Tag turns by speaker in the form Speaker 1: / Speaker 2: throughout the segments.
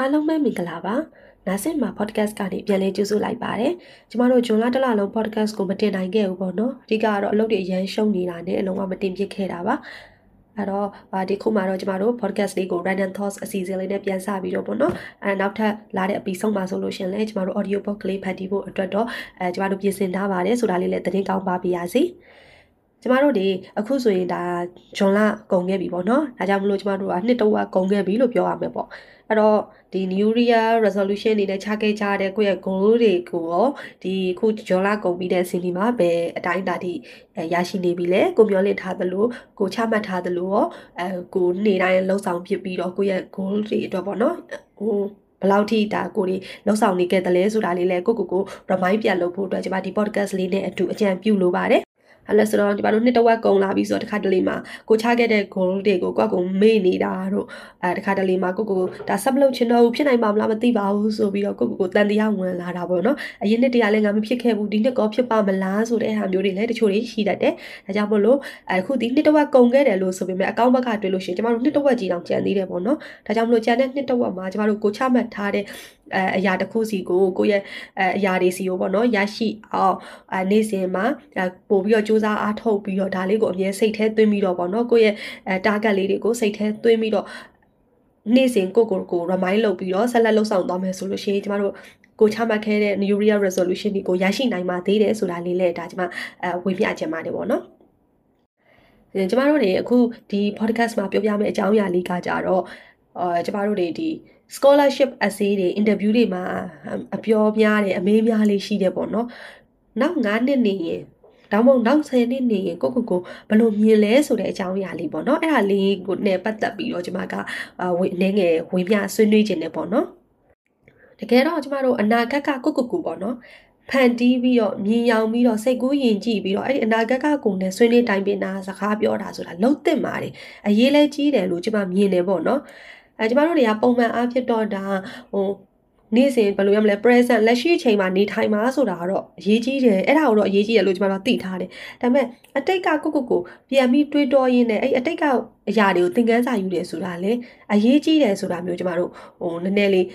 Speaker 1: အားလုံးပဲမင်္ဂလာပါနာဆင်မှာ podcast ကနေပြန်လည်ကြိုဆိုလိုက်ပါတယ်ကျမတို့ဂျွန်လတလလုံး podcast ကိုမတင်နိုင်ခဲ့ဘူးပေါ့နော်အဓိကကတော့အလုပ်တွေအရန်ရှုံနေတာနဲ့အလုံးဝမတင်ပြခဲ့တာပါအဲ့တော့ဒီခုမှတော့ကျမတို့ podcast လေးကို random thoughts အစီအစဉ်လေးနဲ့ပြန်စပြီးတော့ပေါ့နော်အဲနောက်ထပ်လာတဲ့အပီဆုံးပါဆိုလို့ရှင်လဲကျမတို့ audio book လေးဖတ်တီးဖို့အတွက်တော့အဲကျမတို့ပြင်ဆင်ထားပါတယ်ဆိုတာလေးလည်းသတင်းကောင်းပါပြရစီကျမတို့ဒီအခုဆိုရင်ဒါဂျွန်လကုန်ခဲ့ပြီပေါ့နော်ဒါကြောင့်မလို့ကျမတို့ကနှစ်တော့ကုန်ခဲ့ပြီလို့ပြောရမယ်ပေါ့ အဲ့တော့ဒီ New Year resolution တွေနဲ့ချခဲ့ကြတဲ့ကိုယ့်ရဲ့ goal တွေကိုရောဒီခုဂျော်လာကုန်ပြီးတဲ့စီနီမှာဘယ်အတိုင်းအတာထိရရှိနေပြီလဲကိုမျောလင့်ထားသလိုကိုချမှတ်ထားသလိုရောအဲကိုနေတိုင်းလှုပ်ဆောင်ဖြစ်ပြီးတော့ကိုယ့်ရဲ့ goal တွေအတွက်ပေါ့နော်ဟိုဘလောက်ထိဒါကိုတွေလှုပ်ဆောင်နေခဲ့တယ်လဲဆိုတာလေးလဲကိုကိုကို remind ပြန်လုပ်ဖို့အတွက်ကျွန်မဒီ podcast လေးနဲ့အတူအကြံပြုလိုပါတယ် အဲ့လဲဆိုတော့ဒီဘာလို့နှစ်တဝက်ကုန်လာပြီဆိုတော့တခါတလေမှာကိုချခဲ့တဲ့ goal တွေကိုကိုယ့်ကိုမေ့နေတာတို့အဲတခါတလေမှာကိုကိုဒါဆက်မလုပ်ချင်တော့ဘူးဖြစ်နိုင်မှာမလားမသိပါဘူးဆိုပြီးတော့ကိုကိုတန်တရားဝင်လာတာပေါ့နော်အရင်နှစ်တည်းကလည်းငါမဖြစ်ခဲ့ဘူးဒီနှစ်ကောဖြစ်ပါမလားဆိုတဲ့ဟာမျိုးတွေလည်းတချို့တွေရှိတတ်တယ်ဒါကြောင့်မို့လို့အခုဒီနှစ်တဝက်ကုန်ခဲ့တယ်လို့ဆိုပေမဲ့အကောင့်ဘက်ကတွေ့လို့ရှိရင်ကျမတို့နှစ်တဝက်ကြီးတောင်ကြံသေးတယ်ပေါ့နော်ဒါကြောင့်မလို့ကြံတဲ့နှစ်တဝက်မှာကျမတို့ကိုချမှတ်ထားတဲ့ အဲအရာတစ်ခုစီကိုကိုယ့်ရဲ့အဲအရာတွေစီကိုပေါ့နော်ရရှိအောင်အဲနေ့စဉ်မှာပို့ပြီးတော့စူးစမ်းအားထုတ်ပြီးတော့ဒါလေးကိုအမြဲစိတ်ထဲသွင်းပြီးတော့ပေါ့နော်ကိုယ့်ရဲ့အဲ target လေးတွေကိုစိတ်ထဲသွင်းပြီးတော့နေ့စဉ်ကိုကိုကို remind လုပ်ပြီးတော့ဆက်လက်လှုပ်ဆောင်သွားမယ်ဆိုလို့ရှိရင်ကျမတို့ကိုချမှတ်ခဲ့တဲ့ New Year resolution တွေကိုရရှိနိုင်မှာသေးတယ်ဆိုတာလေးလည်းဒါကျမအဲဝေမျှချင်ပါတယ်ပေါ့နော်ကျမတို့တွေအခုဒီ podcast မှာပြောပြမယ့်အကြောင်းအရာလေးကကြတော့အာကျမတို့တွေဒီ scholarship essay တွေ interview တွေမှာအပြောများတယ်အမေးများလေးရှိတယ်ပေါ့နော်နောက်9နှစ်နေရင်တောင်းမနောက်10နှစ်နေရင်ကိုကိုကိုဘလို့မြင်လဲဆိုတဲ့အကြောင်းအရာလေးပေါ့နော်အဲ့ဒါလေးကိုနဲ့ပတ်သက်ပြီးတော့ကျွန်မကဝေအနေငယ်ဝေမျှဆွေးနွေးခြင်းနဲ့ပေါ့နော်တကယ်တော့ကျမတို့အနာဂတ်ကကိုကိုကိုပေါ့နော်ဖန်တီးပြီးတော့မြင်ရောင်ပြီးတော့စိတ်ကူးယဉ်ကြည့်ပြီးတော့အဲ့ဒီအနာဂတ်ကကိုနဲ့ဆွေးနွေးတိုင်ပင်တာစကားပြောတာဆိုတာလုံးသင့်ပါတယ်အရေးလဲကြီးတယ်လို့ကျမမြင်တယ်ပေါ့နော် အဲကျမတို့တွေကပုံမှန်အားဖြင့်တော့ဒါဟိုနေ့စဉ်ဘယ်လိုရမလဲ present လက်ရှိအချိန်မှာနေထိုင်မှာဆိုတာကတော့အရေးကြီးတယ်အဲ့ဒါကိုတော့အရေးကြီးတယ်လို့ကျွန်တော်သိထားတယ်ဒါပေမဲ့အတိတ်ကကိုကိုကိုပြန်ပြီးတွေးတောရင်းနဲ့အဲ့အတိတ်ကအရာတွေကိုသင်ခန်းစာယူတယ်ဆိုတာလေအရေးကြီးတယ်ဆိုတာမျိုးကျွန်တော်တို့ဟိုနည်းနည်းလေး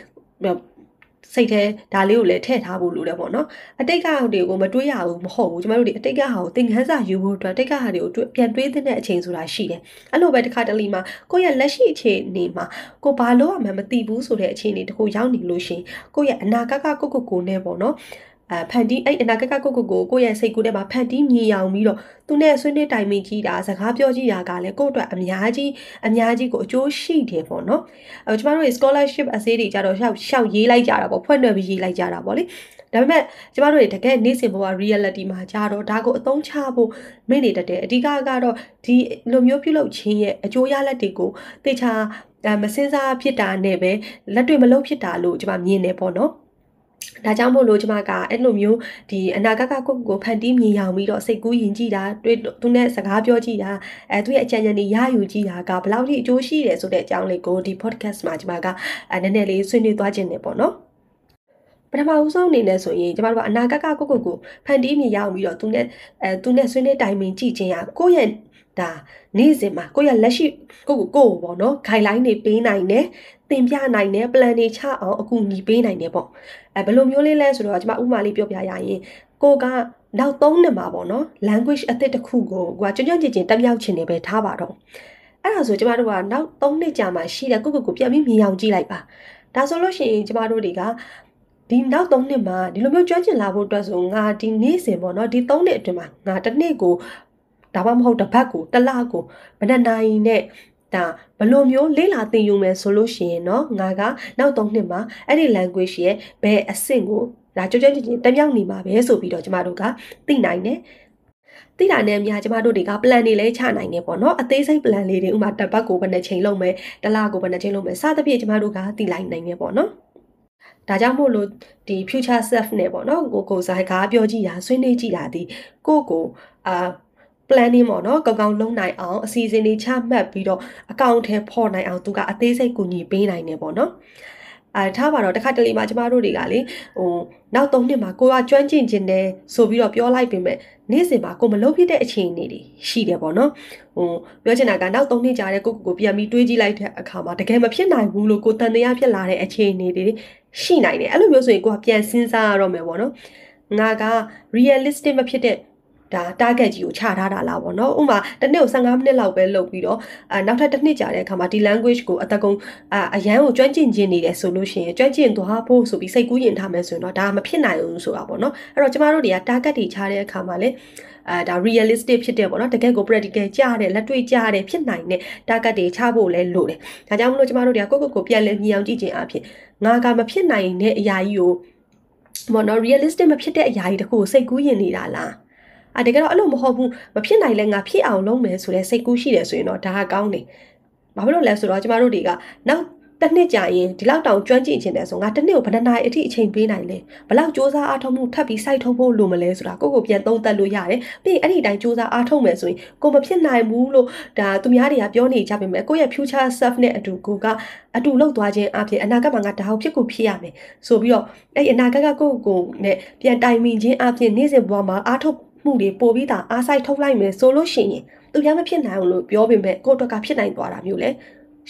Speaker 1: စိတ်ထဲဒါလေးကိုလည်းထည့်ထားဖို့လိုတယ်ပေါ့နော်အတိတ်ကဟာတွေကိုမတွေးရဘူးမဟုတ်ဘူးကျမတို့ဒီအတိတ်ကဟာကိုသင်ခန်းစာယူဖို့အတွက်အတိတ်ကဟာတွေကိုပြန်တွေးတဲ့အချိန်ဆိုတာရှိတယ်အဲ့လိုပဲတစ်ခါတလေမှာကိုယ့်ရဲ့လက်ရှိအခြေအနေမှာကိုဘာလို့အမှမသိဘူးဆိုတဲ့အခြေအနေတခုရောက်နေလို့ရှင်ကိုယ့်ရဲ့အနာဂတ်ကကိုကိုကိုနဲ့ပေါ့နော် အဲဖန်တီးအဲ့အနာဂတ်ကကိုကိုကိုကိုယ့်ရဲ့စိတ်ကူးထဲမှာဖန်တီးမြည်အောင်ပြီးတော့သူနဲ့ဆွေးနွေးတိုင်ပင်ကြည့်တာစကားပြောကြည့်တာကလည်းကိုယ့်အတွက်အများကြီးအများကြီးကိုအကျိုးရှိတယ်ပေါ့နော်အဲကျမတို့ရဲ့ scholarship အစည်းတွေကြတော့ရှောက်ရှောက်ရေးလိုက်ကြတာပေါ့ဖွင့်နှွယ်ပြီးရေးလိုက်ကြတာပေါ့လေဒါပေမဲ့ကျမတို့တွေတကယ်နေ့စဉ်ဘဝ reality မှာကြတော့ဒါကိုအသုံးချဖို့မိနေတတ်တယ်အဓိကကတော့ဒီလိုမျိုးပြုလုပ်ခြင်းရဲ့အကျိုးရလဒ်တွေကိုတေချာမစင်စားဖြစ်တာနဲ့ပဲလက်တွေ့မလုပ်ဖြစ်တာလို့ကျမမြင်နေပေါ့နော် ဒါကြောင့်မို့လို့ကျမကအဲ့လိုမျိုးဒီအနာဂတ်ကကိုကိုဖန်တီးမြင်ရောင်ပြီးတော့စိတ်ကူးယဉ်ကြည့်တာတွေ့သူနဲ့စကားပြောကြည့်တာအဲသူရဲ့အကြံဉာဏ်တွေရယူကြည့်တာကဘယ်လောက်ထိအကျိုးရှိတယ်ဆိုတဲ့အကြောင်းလေးကိုဒီ podcast မှာကျမကအဲနည်းနည်းလေးဆွေးနွေးသွားခြင်းနေပေါ့နော်ပထမဦးဆုံးအနေနဲ့ဆိုရင်ကျမတို့ကအနာဂတ်ကကိုကိုကိုဖန်တီးမြင်ရအောင်ပြီးတော့သူနဲ့အဲသူနဲ့ဆွေးနွေးတိုင်ပင်ကြည့်ခြင်းရကိုယ့်ရဲ့ ဒါနေ့စဉ်မှာကိုယ့်ရဲ့လက်ရှိကိုကိုကိုပေါ့နော် guideline တွေပေးနိုင်တယ်တင်ပြနိုင်တယ် plan တွေချအောင်အကူအညီပေးနိုင်တယ်ပေါ့အဲဘယ်လိုမျိုးလေးလဲဆိုတော့ကျွန်မဥပမာလေးပြောပြရရင်ကိုကနောက်၃နှစ်မှာပေါ့နော် language အသစ်တစ်ခုကိုကိုကကြွကြွကြင်ကြင်တက်မြောက်ချင်နေပဲထားပါတော့အဲ့ဒါဆိုကျမတို့ကနောက်၃နှစ်ကြာမှရှိတဲ့ကိုကိုကိုပြန်ပြီးမြင်အောင်ကြည့်လိုက်ပါဒါဆိုလို့ရှိရင်ကျမတို့တွေကဒီနောက်၃နှစ်မှာဒီလိုမျိုးကျွမ်းကျင်လာဖို့အတွက်ဆိုငါဒီနေ့စဉ်ပေါ့နော်ဒီ၃နှစ်အတွင်းမှာငါတစ်နေ့ကို ဒါမှမဟုတ်တစ်ပတ်ကိုတစ်လကိုဘယ်နှစ်နိုင်နဲ့ဒါဘလို့မျိုးလေးလာသင်ယူမယ်ဆိုလို့ရှိရင်တော့ငါကနောက်၃နှစ်မှာအဲ့ဒီ language ရဲ့ဘယ်အဆင့်ကိုဒါကြွကြွချင်းချင်းတပြောင်နေမှာပဲဆိုပြီးတော့ကျမတို့ကသိနိုင်တယ်သိတာနဲ့အများကျမတို့တွေက plan တွေလည်းချနိုင်နေပေါ့နော်အသေးစိတ် plan လေးတွေဥမာတစ်ပတ်ကိုဘယ်နှချိန်လုပ်မယ်တစ်လကိုဘယ်နှချိန်လုပ်မယ်စသဖြင့်ကျမတို့ကသိလိုက်နိုင်နေပေါ့နော်ဒါကြောင့်မို့လို့ဒီ future self နဲ့ပေါ့နော်ကိုကိုဇာကားပြောကြည့်တာဆွေးနွေးကြည့်တာဒီကိုကိုအာ planning ပေါ့နော်ကောင်းကောင်းလုပ်နိုင်အောင်အစီအစဉ်တွေချမှတ်ပြီးတော့အကောင့်ထဲပေါ်နိုင်အောင်သူကအသေးစိတ်ကူညီပေးနိုင်နေပေါ့နော်အဲထားပါတော့တခါတလေမှကျမတို့တွေကလေဟိုနောက်၃နှစ်မှာကိုကကျွမ်းကျင်ခြင်းတယ်ဆိုပြီးတော့ပြောလိုက်ပေမဲ့နေ့စဉ်မှာကိုမလုပ်ဖြစ်တဲ့အခြေအနေတွေရှိတယ်ပေါ့နော်ဟိုပြောချင်တာကနောက်၃နှစ်ကြာတဲ့ကိုကိုကိုပြန်ပြီးတွေးကြည့်လိုက်တဲ့အခါမှာတကယ်မဖြစ်နိုင်ဘူးလို့ကိုတန်တရားဖြစ်လာတဲ့အခြေအနေတွေရှိနိုင်တယ်အဲ့လိုမျိုးဆိုရင်ကိုကပြန်စဉ်းစားရတော့မယ်ပေါ့နော်ငါက realistic မဖြစ်တဲ့ ဒါ target ကြီးကိုချထားတာလားပေါ့နော်ဥပမာတစ်နေ့ကို15မိနစ်လောက်ပဲလုပ်ပြီးတော့အာနောက်ထပ်တစ်နှစ်ကြာတဲ့အခါမှာဒီ language ကိုအတကုံအာအရန်ကိုကျွမ်းကျင်ခြင်းနေတယ်ဆိုလို့ရှိရင်ကျွမ်းကျင်သွားဖို့ဆိုပြီးစိတ်ကူးရင်ထားမယ်ဆိုရင်တော့ဒါမဖြစ်နိုင်ဘူးဆိုတာပေါ့နော်အဲ့တော့ကျမတို့တွေက target တွေချတဲ့အခါမှာလေအဲဒါ realistic ဖြစ်တယ်ပေါ့နော်တကယ်ကို practical ကြားတယ်လက်တွေ့ကြားတယ်ဖြစ်နိုင်တဲ့ target တွေချဖို့လဲလိုတယ်ဒါကြောင့်မလို့ကျမတို့တွေကကိုယ့်ကိုယ်ကိုပြန်လည်မြင်အောင်ကြည့်ခြင်းအဖြစ်ငါကမဖြစ်နိုင်တဲ့အရာကြီးကိုဘောနော် realistic မဖြစ်တဲ့အရာကြီးတခုကိုစိတ်ကူးရင်နေတာလား အတကယ်တော့အဲ့လိုမဟုတ်ဘူးမဖြစ်နိုင်လဲငါဖြစ်အောင်လုပ်မယ်ဆိုတဲ့စိတ်ကူးရှိတယ်ဆိုရင်တော့ဒါကကောင်းတယ်ဘာဖြစ်လို့လဲဆိုတော့ကျမတို့တွေကနောက်တစ်နှစ်ကြာရင်ဒီလောက်တောင်ကျွမ်းကျင်ခြင်းတယ်ဆိုငါတစ်နှစ်ကိုဘယ်နှနာရီအထိအချိန်ပေးနိုင်လဲဘလောက်စူးစမ်းအားထုတ်မှုထပ်ပြီးစိုက်ထုတ်ဖို့လိုမလဲဆိုတာကိုကိုပြန်သုံးသပ်လို့ရတယ်ပြီးရင်အဲ့ဒီတိုင်းစူးစမ်းအားထုတ်မယ်ဆိုရင်ကိုမဖြစ်နိုင်ဘူးလို့ဒါသူများတွေကပြောနေကြပေမဲ့ကိုယ့်ရဲ့ future self နဲ့အတူကိုကအတူလောက်သွားခြင်းအပြင်အနာဂတ်မှာငါဒါဟုတ်ဖြစ်ကိုဖြစ်ရမယ်ဆိုပြီးတော့အဲ့အနာဂတ်ကကိုယ့်ကိုနဲ့ပြန်တိုင်ပင်ခြင်းအပြင်နေ့စဉ်ဘဝမှာအားထုတ် မှုတွေပို့ပြီးတာအားစိုက်ထုတ်လိုက်မယ်ဆိုလို့ရှိရင်သူများမဖြစ်နိုင်အောင်လို့ပြောပေမဲ့ကိုယ့်အတွက်ကဖြစ်နိုင်သွားတာမျိုးလေ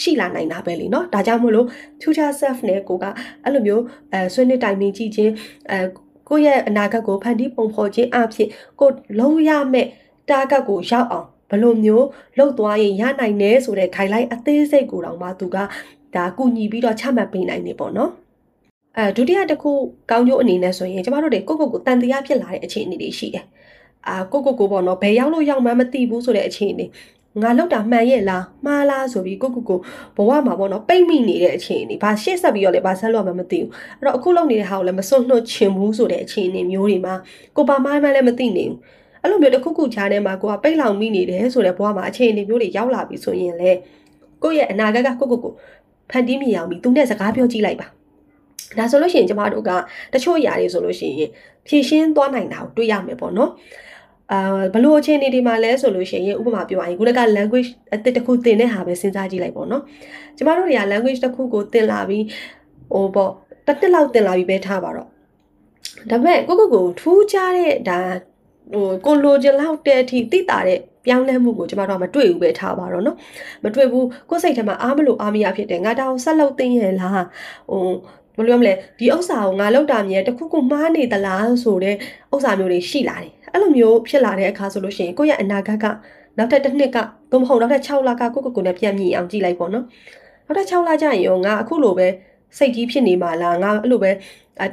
Speaker 1: ရှိလာနိုင်တာပဲလीเนาะဒါကြောင့်မို့လို့ future self နဲ့ကိုကအဲ့လိုမျိုးအဲဆွေးနွေးတိုင်ပင်ကြည့်ခြင်းအဲကိုယ့်ရဲ့အနာဂတ်ကိုဖန်တီးပုံဖော်ခြင်းအဖြစ်ကိုလုံးရမဲ့တာဂတ်ကိုရောက်အောင်ဘလို့မျိုးလှုပ်သွားရင်ရနိုင်တယ်ဆိုတဲ့ guideline အသေးစိတ်ကိုတော့မှသူကဒါကူညီပြီးတော့ချမှတ်ပေးနိုင်နေပေါ့နော်အဲဒုတိယတစ်ခုကောင်းကျိုးအနေနဲ့ဆိုရင်ကျမတို့တွေကိုကိုကိုတန်တရားဖြစ်လာတဲ့အခြေအနေတွေရှိတယ် အာကိုကိုကိုပေါ့နော်ဘယ်ရောက်လို့ရောက်မှမသိဘူးဆိုတဲ့အခြေအနေငါလောက်တာမှန်ရဲ့လားမှားလားဆိုပြီးကိုကိုကိုဘဝမှာပေါ့နော်ပိတ်မိနေတဲ့အခြေအနေဘာရှေ့ဆက်ပြီးတော့လေဘာဆက်လို့မှမသိဘူးအဲ့တော့အခုလောက်နေတဲ့ဟာကိုလည်းမစွန့်လွတ်ချင်ဘူးဆိုတဲ့အခြေအနေမျိုးတွေမှာကိုပါမိုင်းမှလည်းမသိနေဘူးအဲ့လိုမျိုးတစ်ခုခုချားထဲမှာကိုကပိတ်လောင်မိနေတယ်ဆိုတဲ့ဘဝမှာအခြေအနေမျိုးတွေရောက်လာပြီဆိုရင်လေကိုယ့်ရဲ့အနာဂတ်ကကိုကိုကိုဖန်တီးမိအောင်ပြီးသူနဲ့စကားပြောကြည့်လိုက်ပါဒါဆိုလို့ရှိရင်ကျမတို့ကတချို့ຢာတွေဆိုလို့ရှိရင်ဖြည့်ရှင်းသွားနိုင်တာကိုတွေ့ရမယ်ပေါ့နော် အာဘလို့အခြေအနေတွေမှာလဲဆိုလို့ရှိရင်ဥပမာပြောရရင်ခုနက language အသစ်တစ်ခုသင်တဲ့ဟာပဲစဉ်းစားကြည့်လိုက်ပေါ့နော်ကျမတို့တွေက language တစ်ခုကိုသင်လာပြီးဟိုပေါ့တစ်နှစ်လောက်သင်လာပြီးပဲထားပါတော့ဒါပေမဲ့ကိုကိုကိုထူးခြားတဲ့ဒါဟိုကိုလိုချင်လောက်တဲ့အထိသိတာတဲ့ပြောင်းလဲမှုကိုကျမတို့ကမတွေ့ဘူးပဲထားပါတော့နော်မတွေ့ဘူးကိုယ်စိတ်ထဲမှာအားမလို့အားမရဖြစ်တယ်ငါတောင်ဆက်လုပ်သိရင်လားဟိုဘယ်လိုပြောမလဲဒီဥစ္စာကိုငါလောက်တာမြဲတခုခုမှားနေသလားဆိုတဲ့ဥစ္စာမျိုးတွေရှိလာတယ် အဲ့လိုမျိုးဖြစ်လာတဲ့အခါဆိုလို့ရှိရင်ကိုယ့်ရဲ့အနာဂတ်ကနောက်ထပ်တစ်နှစ်ကသို့မဟုတ်နောက်ထပ်6လကကိုယ့်ကိုယ်ကိုယ်နဲ့ပြန်မြည်အောင်ကြည့်လိုက်ပေါ့နော်နောက်ထပ်6လကြာရင်ရောငါအခုလိုပဲစိတ်ကြီးဖြစ်နေမှာလားငါအဲ့လိုပဲ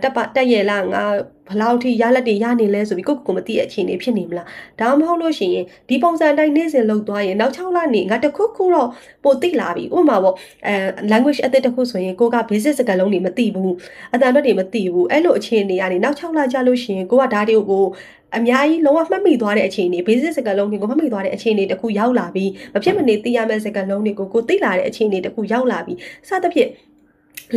Speaker 1: တက်ပတက်ရလားငါဘလောက်ထိရလက်တွေရနေလဲဆိုပြီးကိုယ့်ကိုယ်ကိုမသိတဲ့အခြေအနေဖြစ်နေမလားဒါမှမဟုတ်လို့ရှိရင်ဒီပုံစံတိုင်းနေ့စဉ်လုပ်သွားရင်နောက်6လနေငါတခုခုတော့ပိုသိလာပြီဥပမာပေါ့အဲ language အသစ်တစ်ခုဆိုရင်ကိုက basic စကားလုံးတွေမသိဘူးအတန်တွေမသိဘူးအဲ့လိုအခြေအနေကနေနောက်6လကြာလို့ရှိရင်ကိုကဒါတွေကိုအများကြီးလုံးဝမှတ်မိသွားတဲ့အခြေအနေ basic စကားလုံးတွေကိုမှတ်မိသွားတဲ့အခြေအနေတခုရောက်လာပြီးမဖြစ်မနေသိရမယ့်စကားလုံးတွေကိုကိုသိလာတဲ့အခြေအနေတခုရောက်လာပြီးစသဖြင့်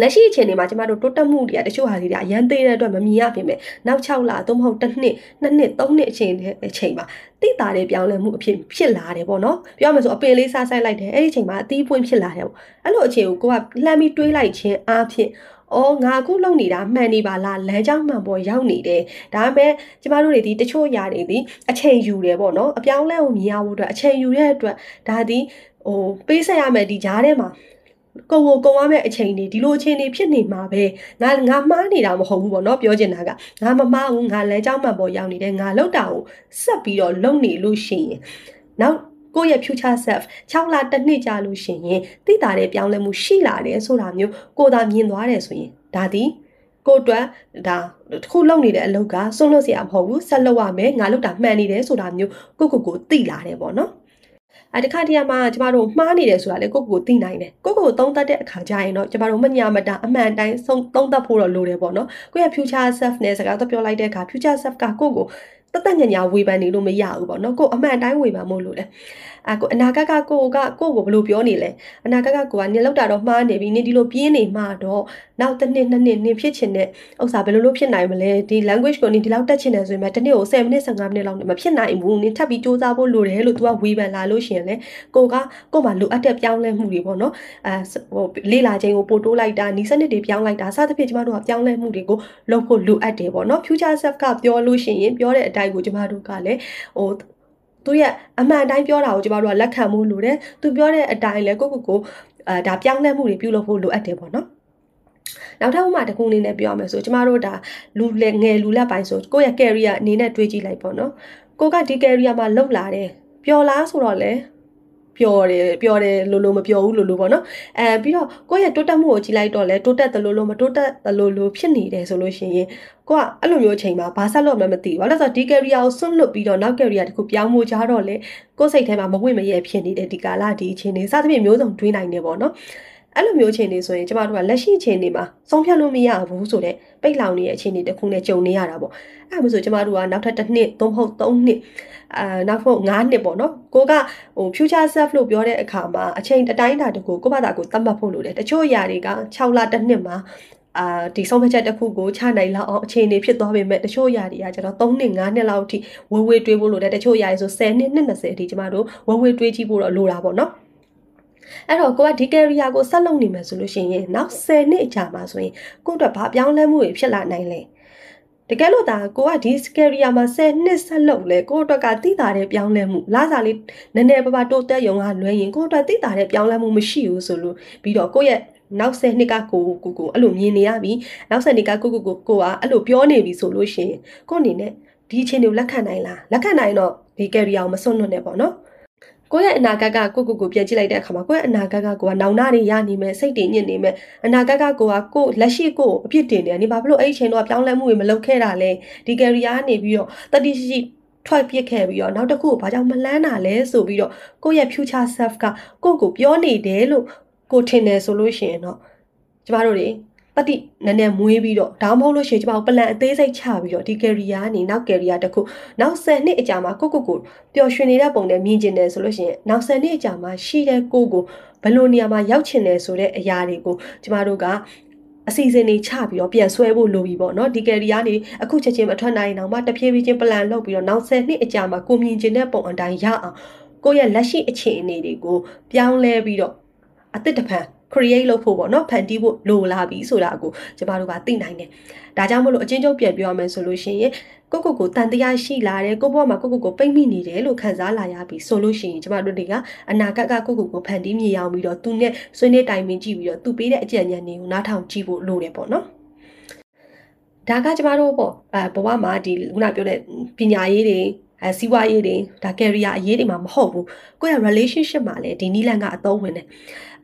Speaker 1: လက်ရှိအခြေအနေမှာကျမတို့တိုးတက်မှုတွေကတချို့ဟာလေးတွေအရန်သေးတဲ့အတွက်မမြင်ရပြင်မဲ့နောက်6လသို့မဟုတ်တစ်နှစ်နှစ်နှစ်သုံးနှစ်အချိန်အချိန်မှာတိတာတဲ့ပြောင်းလဲမှုအဖြစ်ဖြစ်လာတယ်ပေါ့နော်ပြောရမယ်ဆိုအပင်လေးစားဆိုင်လိုက်တယ်အဲ့ဒီအချိန်မှာအသီးပွင့်ဖြစ်လာတယ်ပေါ့အဲ့လိုအခြေကိုကိုကလှမ်းပြီးတွေးလိုက်ခြင်းအားဖြင့်အော်ငါအခုလုံနေတာမှန်နေပါလားလမ်းကြောင်းမှန်ပေါ်ရောက်နေတယ်ဒါပေမဲ့ကျမတို့တွေဒီတချို့ຢာတွေဒီအချိန်ယူတယ်ပေါ့နော်အပြောင်းလဲကိုမြင်ရဖို့အတွက်အချိန်ယူတဲ့အတွက်ဒါဒီဟိုပေးဆက်ရမယ်ဒီဂျားထဲမှာ ကုံကိုကုံရမယ့်အချိန်တွေဒီလိုအချိန်တွေဖြစ်နေမှာပဲငါငါမှားနေတာမဟုတ်ဘူးပေါ့နော်ပြောချင်တာကငါမမှားဘူးငါလမ်းကြောင်းမှန်ပေါ်ရောက်နေတယ်ငါလောက်တာကိုဆက်ပြီးတော့လုံနေလို့ရှိရင်နောက်ကိုယ့်ရဲ့ future self 6လတစ်နှစ်ကြာလို့ရှိရင်သိတာတဲ့ပြောင်းလဲမှုရှိလာတယ်ဆိုတာမျိုးကိုသာမြင်သွားတယ်ဆိုရင်ဒါသည်ကိုအတွက်ဒါတစ်ခုလုပ်နေတဲ့အလုပ်ကစွန့်လွတ်စရာမဟုတ်ဘူးဆက်လုပ်ရမယ်ငါလုပ်တာမှန်နေတယ်ဆိုတာမျိုးကိုကိုကိုသိလာတယ်ပေါ့နော် အဲတခါတည်းမှာကျမတို့မှားနေတယ်ဆိုတာလေကိုကိုကိုသိနိုင်တယ်ကိုကိုကိုသုံးသပ်တဲ့အခါကျရင်တော့ကျမတို့မညာမတာအမှန်တိုင်းသုံးသပ်ဖို့တော့လိုတယ်ပေါ့နော်ကိုယ့်ရဲ့ future self နဲ့စကားတော့ပြောလိုက်တဲ့အခါ future self ကကိုကိုတသက်ညညာဝေဖန်နေလို့မရဘူးပေါ့နော်ကိုအမှန်တိုင်းဝေဖန်မို့လို့လေ အာကိုအနာဂတ်ကကိုကကိုကိုဘလို့ပြောနေလဲအနာဂတ်ကကိုကနေလောက်တာတော့မှားနေပြီနေဒီလိုပြင်းနေမှာတော့နောက်တစ်နှစ်နှစ်နှစ်နေဖြစ်ချင်တဲ့ဥစ္စာဘယ်လိုလုပ်ဖြစ်နိုင်မလဲဒီ language ကိုနေဒီလောက်တက်ချင်တယ်ဆိုရင်တစ်နေ့ကို10မိနစ်15မိနစ်လောက်နေမဖြစ်နိုင်ဘူးနေထပ်ပြီးစူးစမ်းဖို့လိုတယ်လို့ तू ကဝေဖန်လာလို့ရှိရင်လေကိုကကိုမှလိုအပ်တဲ့ပြောင်းလဲမှုတွေပေါ့နော်အဲဟိုလေ့လာခြင်းကိုပို့တိုးလိုက်တာနီးစနစ်တွေပြောင်းလိုက်တာစသဖြင့်ကျမတို့ကပြောင်းလဲမှုတွေကိုလုပ်ဖို့လိုအပ်တယ်ပေါ့နော် future self ကပြောလို့ရှိရင်ပြောတဲ့အတိုင်းကိုကျမတို့ကလည်းဟို သူရဲ့အမှန်အတိုင်းပြောတာကိုကျမတို့ကလက်ခံမှုလိုတယ်သူပြောတဲ့အတိုင်းလည်းကိုကိုကိုအဲဒါပြောင်းလဲမှုတွေပြုလုပ်ဖို့လိုအပ်တယ်ပေါ့နော်နောက်ထပ်ဥမာတစ်ခုအနေနဲ့ပြောရမယ်ဆိုကျမတို့ဒါလူငယ်လူလက်ပိုင်းဆိုကိုယ့်ရဲ့ career အနေနဲ့တွေးကြည့်လိုက်ပေါ့နော်ကိုကဒီ career မှာလောက်လာတယ်ပျော်လားဆိုတော့လေ ပျော်တယ်ပျော်တယ်လို့လို့မပျော်ဘူးလို့လို့ပေါ့နော်အဲပြီးတော့ကိုယ့်ရဲ့တိုးတက်မှုကိုကြည့်လိုက်တော့လဲတိုးတက်တယ်လို့လို့မတိုးတက်တယ်လို့လို့ဖြစ်နေတယ်ဆိုလို့ရှိရင်ကိုကအဲ့လိုမျိုးအချိန်မှာဘာဆက်လို့မှမသိဘူးဘာလို့လဲဆိုတော့ဒီ career ကိုဆွန့်လွတ်ပြီးတော့နောက် career တခုပြောင်းမှုကြတော့လေကိုယ်စိတ်ထဲမှာမဝင့်မရဲဖြစ်နေတဲ့ဒီကာလဒီအချိန်တွေစသဖြင့်မျိုးစုံတွေးနိုင်နေပေါ့နော် အဲ့လိုမျိုးအခြေအနေဆိုရင်ကျမတို့ကလက်ရှိအခြေအနေမှာဆုံးဖြတ်လို့မရဘူးဆိုတော့ပိတ်လောင်နေတဲ့အခြေအနေတစ်ခုနဲ့ကြုံနေရတာပေါ့အဲ့ဒါဆိုကျမတို့ကနောက်ထပ်တစ်နှစ်သို့မဟုတ်သုံးနှစ်အာနောက်ဖို့9နှစ်ပေါ့နော်ကိုကဟို future self လို့ပြောတဲ့အခါမှာအချိန်အတိုင်းအတာတကူကိုဘာသာကိုသတ်မှတ်ဖို့လိုတယ်တချို့အရာတွေက6လတစ်နှစ်မှာအာဒီဆုံးဖြတ်ချက်တစ်ခုကိုချနိုင်လောက်အောင်အခြေအနေဖြစ်သွားပေမဲ့တချို့ຢာတွေကကျွန်တော်3နှစ်5နှစ်လောက်အထိဝေဝေတွေးဖို့လိုတယ်တချို့ຢာတွေဆို10နှစ်20အထိကျမတို့ဝေဝေတွေးကြည့်ဖို့တော့လိုတာပေါ့နော်။ အဲ့တော့ကိုကဒီ career ကိုဆက်လုပ်နေမယ်ဆိုလို့ရှိရင်နောက်10နှစ်အကြာမှာဆိုရင်ကို့အတွက်ဘာပြောင်းလဲမှုတွေဖြစ်လာနိုင်လဲတကယ်လို့ဒါကိုကဒီ career မှာ10နှစ်ဆက်လုပ်လဲကို့အတွက်ကသိတာတဲ့ပြောင်းလဲမှုလာစားလေးနည်းနည်းပါးပါးတိုးတက်ရုံကလွဲရင်ကို့အတွက်သိတာတဲ့ပြောင်းလဲမှုမရှိဘူးဆိုလို့ပြီးတော့ကိုယ့်ရဲ့နောက်10နှစ်ကကိုကိုကိုအဲ့လိုမြင်နေရပြီနောက်10နှစ်ကကိုကိုကိုကိုကအဲ့လိုပြောနေပြီဆိုလို့ရှိရင်ကိုအနေနဲ့ဒီအချိန်တွေကိုလက်ခံနိုင်လားလက်ခံနိုင်တော့ဒီ career ကိုမစွန့်လွတ်နဲ့ပေါ့နော် ကိုယ့်ရဲ့အနာဂတ်ကကိုကိုကိုပြန်ကြည့်လိုက်တဲ့အခါမှာကိုယ့်ရဲ့အနာဂတ်ကကိုကနောင်နာတွေရနေမယ်စိတ်တွေညစ်နေမယ်အနာဂတ်ကကိုကကိုလက်ရှိကိုအပြစ်တင်နေတယ်နေဘာဖြစ်လို့အဲ့ဒီချိန်တော့ပြောင်းလဲမှုတွေမလုပ်ခဲ့တာလဲဒီ career ကနေပြီးတော့တတိရှိရှိထွက်ပြစ်ခဲ့ပြီးတော့နောက်တစ်ခုကိုဘာကြောင့်မလန်းတာလဲဆိုပြီးတော့ကိုယ့်ရဲ့ future self ကကိုကိုပြောနေတယ်လို့ကိုထင်တယ်ဆိုလို့ရှိရင်တော့ကျမတို့တွေ ပတိနည်းနည်းမွေးပြီးတော့ဒါမှမဟုတ်လို့ရှိရင်ကျမတို့ပလန်အသေးစိတ်ချပြီးတော့ဒီ career ကနေနောက် career တစ်ခုနောက်10နှစ်အကြာမှာကိုကိုကိုပျော်ရွှင်နေတဲ့ပုံနဲ့မြင်ကျင်တယ်ဆိုလို့ရှိရင်နောက်10နှစ်အကြာမှာရှိတဲ့ကိုကိုဘယ်လိုနေရာမှာရောက်ချင်တယ်ဆိုတဲ့အရာတွေကိုကျမတို့ကအစီအစဉ်တွေချပြီးတော့ပြန်ဆွဲဖို့လိုပြီပေါ့နော်ဒီ career ကနေအခုချက်ချင်းမထွက်နိုင်အောင်မှတဖြည်းဖြည်းချင်း plan လုပ်ပြီးတော့နောက်10နှစ်အကြာမှာကိုမြင်ကျင်တဲ့ပုံအတိုင်းရအောင်ကိုယ့်ရဲ့လက်ရှိအခြေအနေတွေကိုပြောင်းလဲပြီးတော့အသစ်တစ်ဖန် create လုပ်ဖို့ပေါ့နော်ဖန်တီးဖို့လိုလာပြီဆိုတာကိုကျမတို့ကသိနိုင်တယ်။ဒါကြောင့်မလို့အချင်းချုပ်ပြန်ပြောရမယ်ဆိုလို့ရှိရင်ကိုကိုကိုတန်တရားရှိလာတယ်ကိုဘွားမှာကိုကိုကိုပိတ်မိနေတယ်လို့ခံစားလာရပြီဆိုလို့ရှိရင်ကျမတို့တွေကအနာဂတ်ကကိုကိုကိုဖန်တီးမြေအောင်ပြီးတော့သူနဲ့ဆွေးနွေးတိုင်ပင်ကြည့်ပြီးတော့သူပေးတဲ့အကြံဉာဏ်တွေကိုနားထောင်ကြည့်ဖို့လိုတယ်ပေါ့နော်။ဒါကကျမတို့ပေါ့အဲဘဝမှာဒီခုနပြောတဲ့ပညာရေးတွေ အဲစီးပွားရေးတွေဒါ career အရေးတွေမှာမဟုတ်ဘူးကိုယ့်ရဲ့ relationship မှာလည်းဒီနီးလန်ကအသုံးဝင်တယ်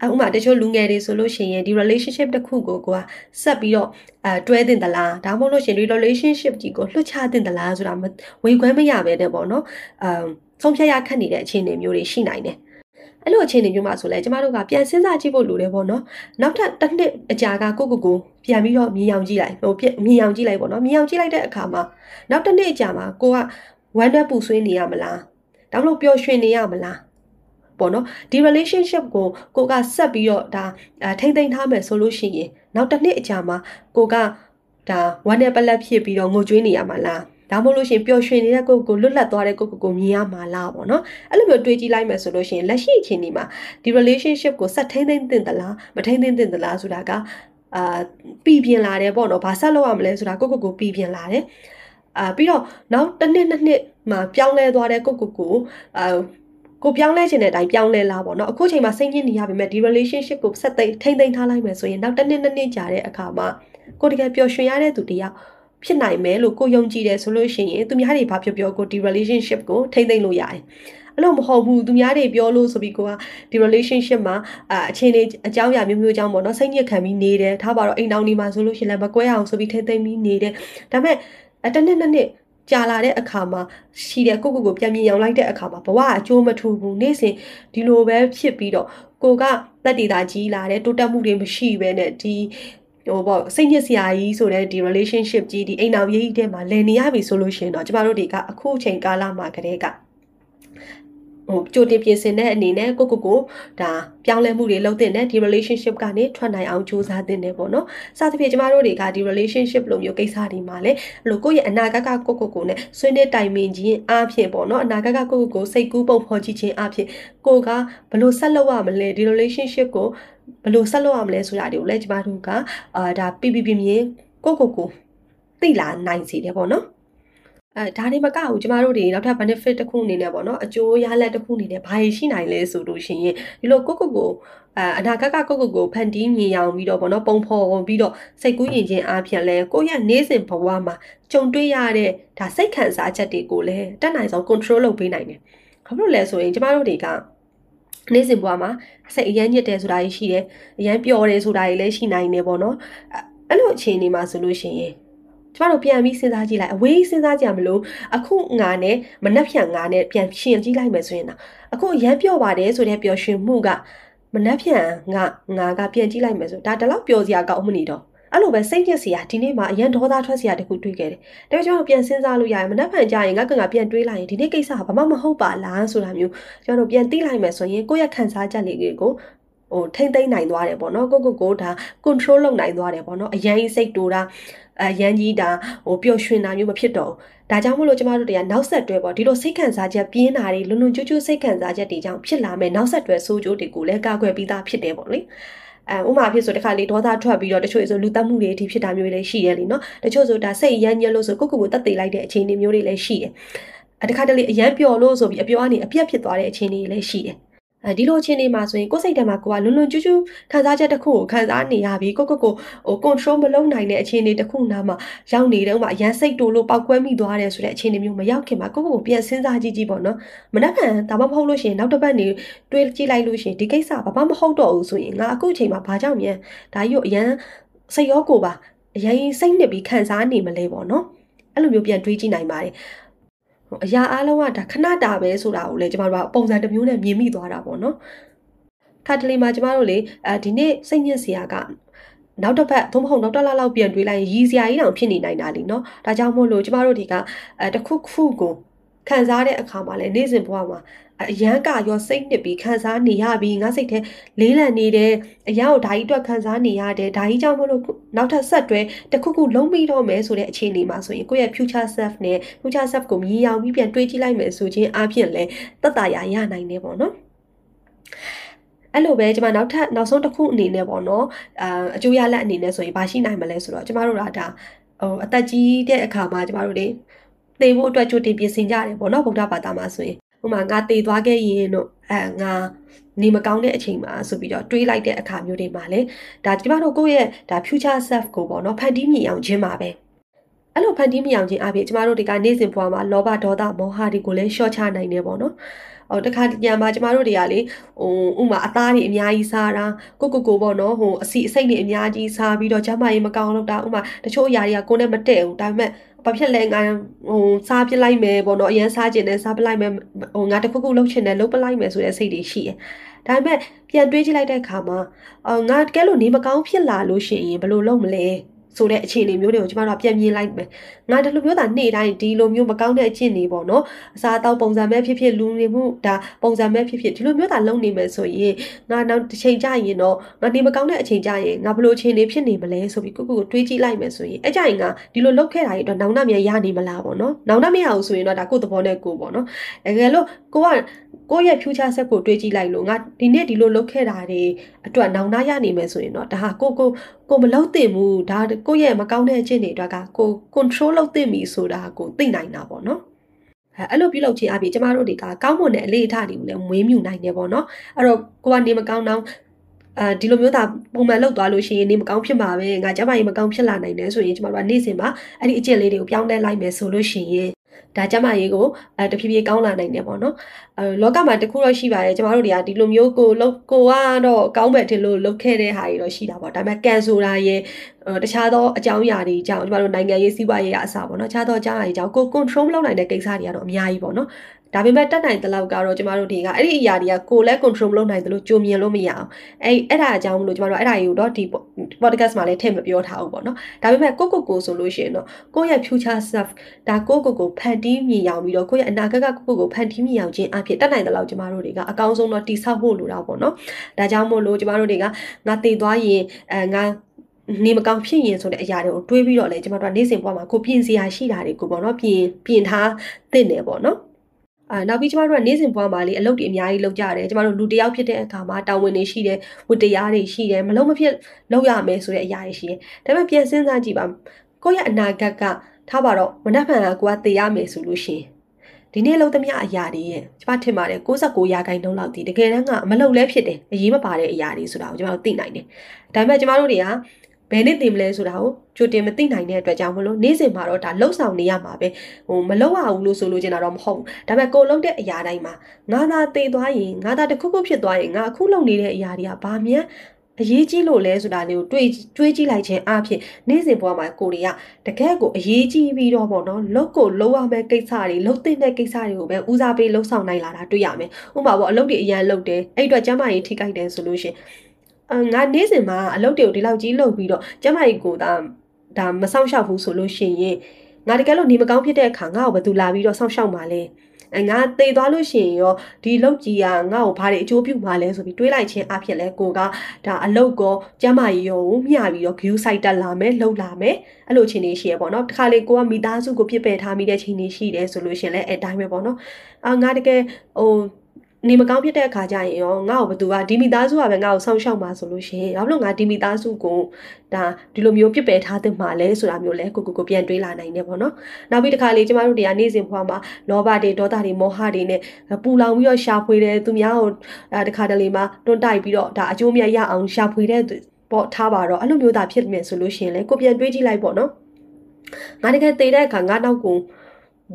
Speaker 1: အဲဥမာတချို့လူငယ်တွေဆိုလို့ရှိရင်ဒီ relationship တစ်ခုကိုကိုကဆက်ပြီးတော့အဲတွဲတင်သလားဒါမှမဟုတ်လို့ရှိရင်ဒီ relationship ကြီးကိုလွှတ်ချတင်သလားဆိုတာဝေခွဲမရပဲတဲ့ပေါ့နော်အမ်ဆုံးဖြတ်ရခက်နေတဲ့အခြေအနေမျိုးတွေရှိနိုင်တယ်အဲ့လိုအခြေအနေမျိုးမှာဆိုလဲကျမတို့ကပြန်စဉ်းစားကြည့်ဖို့လိုတယ်ပေါ့နော်နောက်ထပ်တစ်နှစ်အကြာကကိုကိုကိုပြန်ပြီးတော့မြင်အောင်ကြည့်လိုက်ဟိုမြင်အောင်ကြည့်လိုက်ပေါ့နော်မြင်အောင်ကြည့်လိုက်တဲ့အခါမှာနောက်တစ်နှစ်အကြာမှာကိုက ဝမ်းတွဲပူဆွေးနေရမလားဒါမှမဟုတ်ပျော်ရွှင်နေရမလားပေါ့နော်ဒီ relationship ကိုကိုကဆက်ပြီးတော့ဒါထိမ့်သိမ်းထားမယ်ဆိုလို့ရှိရင်နောက်တစ်နှစ်အကြာမှာကိုကဒါဝမ်းနဲ့ပလက်ဖြစ်ပြီးတော့ငိုကြွေးနေရမှာလားဒါမှမဟုတ်လို့ရှိရင်ပျော်ရွှင်နေတဲ့ကိုကိုလွတ်လပ်သွားတဲ့ကိုကိုကိုမြင်ရမှာလားပေါ့နော်အဲ့လိုမျိုးတွေးကြည့်လိုက်မယ်ဆိုလို့ရှိရင်လက်ရှိအချိန်ဒီမှာဒီ relationship ကိုဆက်ထိမ့်သိမ်းတင်သလားမထိမ့်သိမ်းတင်သလားဆိုတာကအာပြည်ပြင်လာတယ်ပေါ့နော်ဘာဆက်လုပ်ရမလဲဆိုတာကိုကိုကိုပြည်ပြင်လာတယ် အာပြီးတော့နောက်တစ်နှစ်နှစ်နှစ်မှာပြောင်းလဲသွားတဲ့ကိုကိုကိုအာကိုပြောင်းလဲခြင်းတဲ့အတိုင်းပြောင်းလဲလာပေါ့နော်အခုချိန်မှာစိတ်ညစ်နေရပေမဲ့ဒီ relationship ကိုဆက်သိထိမ့်သိမ်းထားလိုက်မယ်ဆိုရင်နောက်တစ်နှစ်နှစ်နှစ်ကြာတဲ့အခါမှာကိုတကယ်ပျော်ရွှင်ရတဲ့သူတယောက်ဖြစ်နိုင်မယ်လို့ကိုယုံကြည်တယ်ဆိုလို့ရှိရင်သူများတွေဘာပြောပြောကိုဒီ relationship ကိုထိမ့်သိမ့်လို့ရတယ်အဲ့လိုမဟုတ်ဘူးသူများတွေပြောလို့ဆိုပြီးကိုကဒီ relationship မှာအအခြေအနေအကြောင်းအရာမျိုးမျိုးကြောင့်ပေါ့နော်စိတ်ညစ်ခံပြီးနေတယ်ထားပါတော့အိမ်တောင်နေမှာဆိုလို့ရှိရင်လည်းမကွဲအောင်ဆိုပြီးထိမ့်သိမ့်ပြီးနေတယ်ဒါပေမဲ့ အတနှစ်နှစ်နှစ်ကြာလာတဲ့အခါမှာရှိတဲ့ကိုကိုကိုပြန်မြင်အောင်လိုက်တဲ့အခါမှာဘဝအကျိုးမထူဘူးနေ့စဉ်ဒီလိုပဲဖြစ်ပြီးတော့ကိုကတက်တည်တာကြီးလာတဲ့တိုးတက်မှုတွေမရှိဘဲနဲ့ဒီဟိုပေါ့စိတ်ညစ်စရာကြီးဆိုတဲ့ဒီ relationship ကြီးဒီအိမ်အောင်ရေးကြီးတဲ့မှာလည်နေရပြီဆိုလို့ရှိရင်တော့ကျမတို့တွေကအခုချိန်ကာလမှာကတည်းက ဟိုကြိုတင်ပြင်ဆင်တဲ့အနေနဲ့ကိုကိုကိုဒါပြောင်းလဲမှုတွေလုပ်တဲ့နဲ့ဒီ relationship ကနေထွက်နိုင်အောင်ကြိုးစားတဲ့နေပေါ့နော်။စသဖြင့်ကျမတို့တွေကဒီ relationship လိုမျိုးကိစ္စတွေမှာလည်းအဲ့လိုကိုယ့်ရဲ့အနာဂတ်ကကိုကိုကိုနဲ့ဆွေးနွေးတိုင်ပင်ခြင်းအပြင်ပေါ့နော်အနာဂတ်ကကိုကိုကိုစိတ်ကူးပုံဖော်ကြည့်ခြင်းအပြင်ကိုကဘလို့ဆက်လုပ်ရမလဲဒီ relationship ကိုဘလို့ဆက်လုပ်ရမလဲဆိုတာတွေကိုလည်းကျမတို့ကအာဒါပြပြပြမြင်ကိုကိုကိုသိလာနိုင်စေတယ်ပေါ့နော်။ အဲဒါတွေမကဘူးကျမတို့တွေနောက်ထပ် benefit တစ်ခုအနေနဲ့ပေါ့နော်အကျိုးရလဒ်တစ်ခုအနေနဲ့ဘာရှိနိုင်လဲဆိုလို့ရှိရင်ဒီလိုကိုကိုကိုအဲအနာဂတ်ကကိုကိုကိုဖန်တီးမြင်အောင်ပြီးတော့ပေါ့နော်ပုံဖော်ပြီးတော့စိတ်ကူးယဉ်ခြင်းအားဖြင့်လဲကိုယ့်ရဲ့နေ့စဉ်ဘဝမှာကြုံတွေ့ရတဲ့ဒါစိတ်ခံစားချက်တွေကိုလည်းတက်နိုင်ဆုံး control လုပ်ပေးနိုင်တယ်။ဘာလို့လဲဆိုရင်ကျမတို့တွေကနေ့စဉ်ဘဝမှာစိတ်အရန်ညစ်တယ်ဆိုတာရှိတယ်အရန်ပျော်တယ်ဆိုတာလည်းရှိနိုင်တယ်ပေါ့နော်အဲ့လိုအခြေအနေမှာဆိုလို့ရှိရင် ကျမတို့ပြန်ပြီးစဉ်းစားကြည့်လိုက်အဝေးစဉ်းစားကြမလို့အခုငါနဲ့မနှက်ဖြန်ငါနဲ့ပြန်ရှင်ကြည့်လိုက်မယ်ဆိုရင်တော့အခုရမ်းပြော့ပါတယ်ဆိုတဲ့ပျော်ရွှင်မှုကမနှက်ဖြန်ငါငါကပြန်ကြည့်လိုက်မယ်ဆိုဒါတလောက်ပျော်စရာကောင်းမနေတော့အဲ့လိုပဲစိတ်ညစ်စရာဒီနေ့မှအရန်ဒေါသထွက်စရာတခုတွေ့ခဲ့တယ်။ဒါပေမဲ့ကျွန်တော်ပြန်စဉ်းစားလို့ရရင်မနှက်ဖန်ကြရင်ငါကငါပြန်တွေးလိုက်ရင်ဒီနေ့ကိစ္စကဘာမှမဟုတ်ပါလားဆိုတာမျိုးကျွန်တော်ပြန်သိလိုက်မယ်ဆိုရင်ကိုယ့်ရဲ့ခံစားချက်လေးတွေကိုဟိုထိမ့်သိမ့်နိုင်သွားတယ်ပေါ့နော်ကိုကိုကိုဒါ control လုပ်နိုင်သွားတယ်ပေါ့နော်အရင်စိတ်တူတာ အရန်ကြီးဒါဟိုပျော်ရွှင်တာမျိုးမဖြစ်တော့ဘူးဒါကြောင့်မို့လို့ကျမတို့တွေကနောက်ဆက်တွဲပေါ့ဒီလိုစိတ်ခံစားချက်ပြင်းတာတွေလွန်လွန်ကျူးကျူးစိတ်ခံစားချက်တွေကြောင့်ဖြစ်လာမဲ့နောက်ဆက်တွဲဆိုးကျိုးတွေကိုလည်းကာကွယ်ပြီးသားဖြစ်တယ်ပေါ့လေအဲဥမာဖြစ်ဆိုတခါလေဒေါသထွက်ပြီးတော့တချို့ဆိုလူတက်မှုတွေအထိဖြစ်တာမျိုးတွေလည်းရှိရလေနော်တချို့ဆိုဒါစိတ်ရမ်းညက်လို့ဆိုကိုကိုကိုတက်သေးလိုက်တဲ့အခြေအနေမျိုးတွေလည်းရှိတယ်အတခါတလေအရန်ပျော်လို့ဆိုပြီးအပျော်ကနေအပြက်ဖြစ်သွားတဲ့အခြေအနေတွေလည်းရှိတယ်အဲ ဒီလိုအခြေအနေမှာဆိုရင်ကိုယ်စိတ်ထဲမှာကိုကလွန်လွန်ကျူးကျူးခံစားချက်တစ်ခုကိုခံစားနေရပြီကိုကိုကိုဟို control မလုပ်နိုင်တဲ့အခြေအနေတစ်ခုနားမှာရောက်နေတယ်ဥမာအရန်စိတ်တိုးလို့ပောက်ကွဲမိသွားတယ်ဆိုတဲ့အခြေအနေမျိုးမရောက်ခင်မှာကိုကိုကိုပြန်စဉ်းစားကြည့်ကြည့်ပေါ့နော်မနှက်ခံဒါမှမဟုတ်လို့ရှိရင်နောက်တစ်ပတ်နေတွေးကြည့်လိုက်လို့ရှိရင်ဒီကိစ္စဘာမှမဟုတ်တော့ဘူးဆိုရင်ငါအခုအချိန်မှာဘာကြောင့်မြန်ဒါကြီးကိုအရန်စိတ်ရောကိုပါအရင်စိတ်နှစ်ပြီးခံစားနေမလဲပေါ့နော်အဲ့လိုမျိုးပြန်တွေးကြည့်နိုင်ပါတယ် အရာအားလုံးကဒါခဏတာပဲဆိုတာကိုလည်းကျမတို့ကပုံစံတစ်မျိုးနဲ့မြင်မိသွားတာပေါ့နော်ခါတလေမှာကျမတို့လေအဲဒီနေ့စိတ်ညစ်စရာကနောက်တစ်ပတ်သို့မဟုတ်နောက်တစ်လလောက်ပြန်တွေးလိုက်ရည်စရာကြီးတောင်ဖြစ်နေနိုင်တာလीเนาะဒါကြောင့်မို့လို့ကျမတို့ဒီကအဲတစ်ခုခုကို ခံစားတဲ့အခါမှာလည်းနေ့စဉ်ဘဝမှာအရန်ကရောစိတ်နှစ်ပြီးခံစားနေရပြီးငါစိတ်ထဲလေးလံနေတယ်အရာကိုဓာကြီးအတွက်ခံစားနေရတယ်ဓာကြီးကြောင့်မလို့နောက်ထပ်ဆက်တွဲတခုခုလုံးပြီးတော့မယ်ဆိုတဲ့အခြေအနေမှာဆိုရင်ကိုယ့်ရဲ့ future self နဲ့ future self ကိုမြင်အောင်ပြီးပြန်တွေးကြည့်လိုက်မယ်ဆိုခြင်းအပြင်လည်းသက်သာရာရနိုင်နေပေါ့နော်အဲ့လိုပဲကျွန်မနောက်ထပ်နောက်ဆုံးတစ်ခုအနေနဲ့ပေါ့နော်အာအကျိုးရလက်အနေနဲ့ဆိုရင်ဘာရှိနိုင်မလဲဆိုတော့ကျမတို့ကဒါဟိုအသက်ကြီးတဲ့အခါမှာကျမတို့တွေ သေဖို့အတွက်ကြိုတင်ပြင်ဆင်ကြတယ်ပေါ့နော်ဗုဒ္ဓဘာသာမှာဆိုရင်ဟိုမှာငါတည်သွားခဲ့ရင်တော့အဲငါနေမကောင်းတဲ့အချိန်မှာဆိုပြီးတော့တွေးလိုက်တဲ့အခါမျိုးတွေမှာလေဒါကျမတို့ကိုယ့်ရဲ့ဒါ future self ကိုပေါ့နော်ဖန်တီးမြင်အောင်ခြင်းပါပဲအဲ့လိုဖန်တီးမြင်အောင်ခြင်းအပြင်ကျမတို့တွေကနေ့စဉ်ဘဝမှာလောဘဒေါသမောဟတွေကိုလည်းရှော့ချနိုင်တယ်ပေါ့နော်ဟိုတခါညမှာကျမတို့တွေကလေဟိုဥမာအသားတွေအများကြီးစားတာကိုကိုကိုပေါ့နော်ဟိုအစီအစိတ်တွေအများကြီးစားပြီးတော့ကျမရေးမကောင်းလို့တာဥမာတချို့အရာတွေကကိုယ်နဲ့မတည့်ဘူးဒါပေမဲ့ ဘာဖြစ်လဲငါဟိုစားပြလိုက်မယ်ပေါ့နော်အရင်စားကျင်တယ်စားပလိုက်မယ်ဟိုငါတခုခုလှုပ်ချင်တယ်လှုပ်ပလိုက်မယ်ဆိုတဲ့စိတ်တွေရှိတယ်ဒါပေမဲ့ပြန်တွေးကြည့်လိုက်တဲ့အခါမှာအော်ငါတကယ်လို့နေမကောင်းဖြစ်လာလို့ရှိရင်ဘယ်လိုလုပ်မလဲ ဆိုတဲ့အခြေအနေမျိုးတွေကိုကျမတို့ကပြန်မြင်လိုက်မယ်ငါဒီလိုမျိုးသာနေ့တိုင်းဒီလိုမျိုးမကောင်းတဲ့အကျင့်တွေပေါ့နော်အစားအသောက်ပုံစံမဲ့ဖြစ်ဖြစ်လူနေမှုဒါပုံစံမဲ့ဖြစ်ဖြစ်ဒီလိုမျိုးသာလုပ်နေမယ်ဆိုရင်ငါနောက်တစ်ချိန်ကြာရင်တော့ငါနေမကောင်းတဲ့အချိန်ကြာရင်ငါဘလို့အခြေအနေဖြစ်နေမလဲဆိုပြီးကိုကိုကိုတွေးကြည့်လိုက်မယ်ဆိုရင်အဲ့ကြရင်ငါဒီလိုလုပ်ခဲ့တာတွေအတွက်နောင်နှမြန်ရနေမလားပေါ့နော်နောင်နှမရအောင်ဆိုရင်တော့ဒါကိုယ့်သဘောနဲ့ကိုပေါ့နော်တကယ်လို့ကိုက ကိုယ့်ရဲ့ future set ကိုတွေးကြည့်လိုက်လို့ငါဒီနေ့ဒီလိုလုပ်ခဲ့တာတွေအတွက်နောင်နှရနေမယ်ဆိုရင်တော့ဒါဟာကိုကိုကိုမလုပ်သင့်ဘူးဒါကိုယ့်ရဲ့မကောင်းတဲ့အချင်းတွေအတွက်ကကို control လုပ်သင့်ပြီဆိုတာကိုသိနိုင်တာပေါ့နော်အဲအဲ့လိုပြုလုပ်ခြင်းအပြင်ကျမတို့တွေကကောင်းမွန်တဲ့အလေးအထားတွေကိုလည်းမွေးမြူနိုင်တယ်ပေါ့နော်အဲ့တော့ကိုကနေမကောင်းတော့အဲဒီလိုမျိုးသာပုံမှန်လောက်သွားလို့ရှိရင်နေမကောင်းဖြစ်မှာပဲငါကျမကြီးမကောင်းဖြစ်လာနိုင်တယ်ဆိုရင်ကျမတို့ကနေ့စဉ်မှာအဲ့ဒီအကျင့်လေးတွေကိုပြောင်းလဲလိုက်မယ်ဆိုလို့ရှိရင် ဒါကျမရေးကိုအဲတဖြည်းဖြည်းကောင်းလာနိုင်တယ်ပေါ့နော်အဲလောကမှာတခုတော့ရှိပါတယ်ကျမတို့တွေကဒီလိုမျိုးကိုလောက်ကိုကတော့ကောင်းပဲထင်လို့လုပ်ခဲ့တဲ့ဟာတွေတော့ရှိတာပေါ့ဒါပေမဲ့ကန်ဆိုတာရဲ့တခြားသောအကြောင်းအရာတွေကြောင့်ကျမတို့နိုင်ငံရေးစီးပွားရေးအအစားပေါ့နော်တခြားသောအကြောင်းအရာတွေကြောင့်ကို control လုပ်နိုင်တဲ့ကိစ္စတွေကတော့အများကြီးပေါ့နော် ဒါပေမဲ့တက်နိုင်တဲ့လောက်ကတော့ကျမတို့တွေကအဲ့ဒီအရာတွေကကိုယ်လည်း control မလုပ်နိုင်သလိုကြိုမြင်လို့မရအောင်အဲ့အဲ့ဒါအကြောင်းမလို့ကျမတို့အဲ့ဒါကြီးကိုတော့ဒီ podcast မှာလည်းထည့်မပြောထားဘူးပေါ့နော်ဒါပေမဲ့ကိုကိုကိုဆိုလို့ရှိရင်တော့ကိုယ့်ရဲ့ future self ဒါကိုကိုကိုဖန်တီးမြင်အောင်ပြီးတော့ကိုယ့်ရဲ့အနာဂတ်ကကိုကိုကိုဖန်တီးမြင်အောင်ခြင်းအဖြစ်တက်နိုင်တဲ့လောက်ကျမတို့တွေကအကောင်းဆုံးတော့တိဆောက်ဖို့လိုတာပေါ့နော်ဒါကြောင့်မို့လို့ကျမတို့တွေကငါတည်သွားရင်အဲငါနေမကောင်းဖြစ်ရင်ဆိုတဲ့အရာတွေကိုတွေးပြီးတော့လေကျမတို့ကနေ့စဉ်ဘဝမှာကိုပြင်စရာရှိတာတွေကိုပေါ့နော်ပြင်ပြင်ထားသင့်တယ်ပေါ့နော် အာနောက်ပြီးကျမတို့ကနေ့စဉ်ဘဝမှာလေအလုပ်တွေအများကြီးလုပ်ကြတယ်ကျမတို့လူတစ်ယောက်ဖြစ်တဲ့အခါမှာတာဝန်တွေရှိတယ်ဝတ္တရားတွေရှိတယ်မလုံးမဖြစ်လုပ်ရမယ်ဆိုတဲ့အရာတွေရှိတယ်ဒါပေမဲ့ပြန်စဉ်းစားကြည့်ပါကိုယ့်ရဲ့အနာဂတ်ကထားပါတော့မနှက်ဖန်ကကိုကသိရမယ်ဆိုလို့ရှိရင်ဒီနေ့လုံးသမျှအရာတွေရဲ့ကျမထင်ပါတယ်69ရာခိုင်နှုန်းလောက်ဒီတကယ်တမ်းကမလုံလဲဖြစ်တယ်အရေးမပါတဲ့အရာတွေဆိုတာကိုကျမတို့သိနိုင်တယ်ဒါပေမဲ့ကျမတို့တွေက ဘယ်နဲ့တင်မလဲဆိုတာကိုကြိုတင်မသိနိုင်တဲ့အတွက်ကြောင့်မလို့နေ့စဉ်မှာတော့ဒါလှုပ်ဆောင်နေရမှာပဲဟိုမလှုပ်ရဘူးလို့ဆိုလို့ကျင်တာတော့မဟုတ်ဘူးဒါပေမဲ့ကိုလှုပ်တဲ့အရာတိုင်းမှာငါသာသေသွားရင်ငါသာတစ်ခုခုဖြစ်သွားရင်ငါအခုလှုပ်နေတဲ့အရာတွေကဘာမှအရေးကြီးလို့လဲဆိုတာလေးကိုတွေးတွေးကြည့်လိုက်ခြင်းအဖြစ်နေ့စဉ်ဘဝမှာကိုတွေကတကယ်ကိုအရေးကြီးပြီးတော့ပေါ့နော်လုတ်ကိုလှုပ်ရမယ့်ကိစ္စတွေလှုပ်တဲ့ကိစ္စတွေကိုပဲဦးစားပေးလှုပ်ဆောင်နိုင်လာတာတွေ့ရမယ်ဥပမာပေါ့အလုပ်တွေအရန်လုပ်တယ်အဲ့အတွက်ကျမကြီးထိခိုက်တယ်ဆိုလို့ရှင် ငါနေ့စဉ်မှာအလုပ်တွေကိုဒီလောက်ကြီးလုပ်ပြီးတော့ကျမကြီးကိုဒါဒါမဆောင်ရှောက်ဘူးဆိုလို့ရှိရင်ငါတကယ်လို့နေမကောင်းဖြစ်တဲ့အခါငါ့ကိုဘယ်သူလာပြီးတော့ဆောင်ရှောက်မှာလဲအဲငါသေသွားလို့ရှိရင်ရောဒီလောက်ကြီးကငါ့ကိုဘာတွေအကျိုးပြုမှာလဲဆိုပြီးတွေးလိုက်ခြင်းအဖြစ်လဲကိုကဒါအလုတ်ကောကျမကြီးရောမျှပြီးတော့ view site တက်လာမယ်လှုပ်လာမယ်အဲ့လိုချင်းနေရှိရပေါ့နော်တခါလေကိုကမိသားစုကိုပြစ်ပယ်ထားမိတဲ့ချင်းနေရှိတယ်ဆိုလို့ရှင်လဲအဲတိုင်းပဲပေါ့နော်အာငါတကယ်ဟို နေမကောင်းဖြစ်တဲ့အခါကျရင်ရောငါ့ကိုဘသူကဒီမိသားစုကပဲငါ့ကိုဆောင်းရှောက်မှာဆိုလို့ရှိရင်ဘာလို့ငါဒီမိသားစုကိုဒါဒီလိုမျိုးပြစ်ပယ်ထားတဲ့မှာလဲဆိုတာမျိုးလဲကိုကိုကိုပြန်တွေးလာနိုင်တယ်ပေါ့နော်နောက်ပြီးတစ်ခါလေကျမတို့တရားနေ့စဉ်ဘဝမှာလောဘတွေဒေါသတွေမောဟတွေနဲ့ပူလောင်ပြီးတော့ရှာဖွေတယ်သူများကိုတခါတလေမှာတွန်းတိုက်ပြီးတော့ဒါအကျိုးမြတ်ရအောင်ရှာဖွေတဲ့ပေါ့ထားပါတော့အဲ့လိုမျိုးသာဖြစ်မယ်ဆိုလို့ရှိရင်လဲကိုပြန်တွေးကြည့်လိုက်ပေါ့နော်ငါတကယ်တည်တဲ့အခါငါနောက်ကို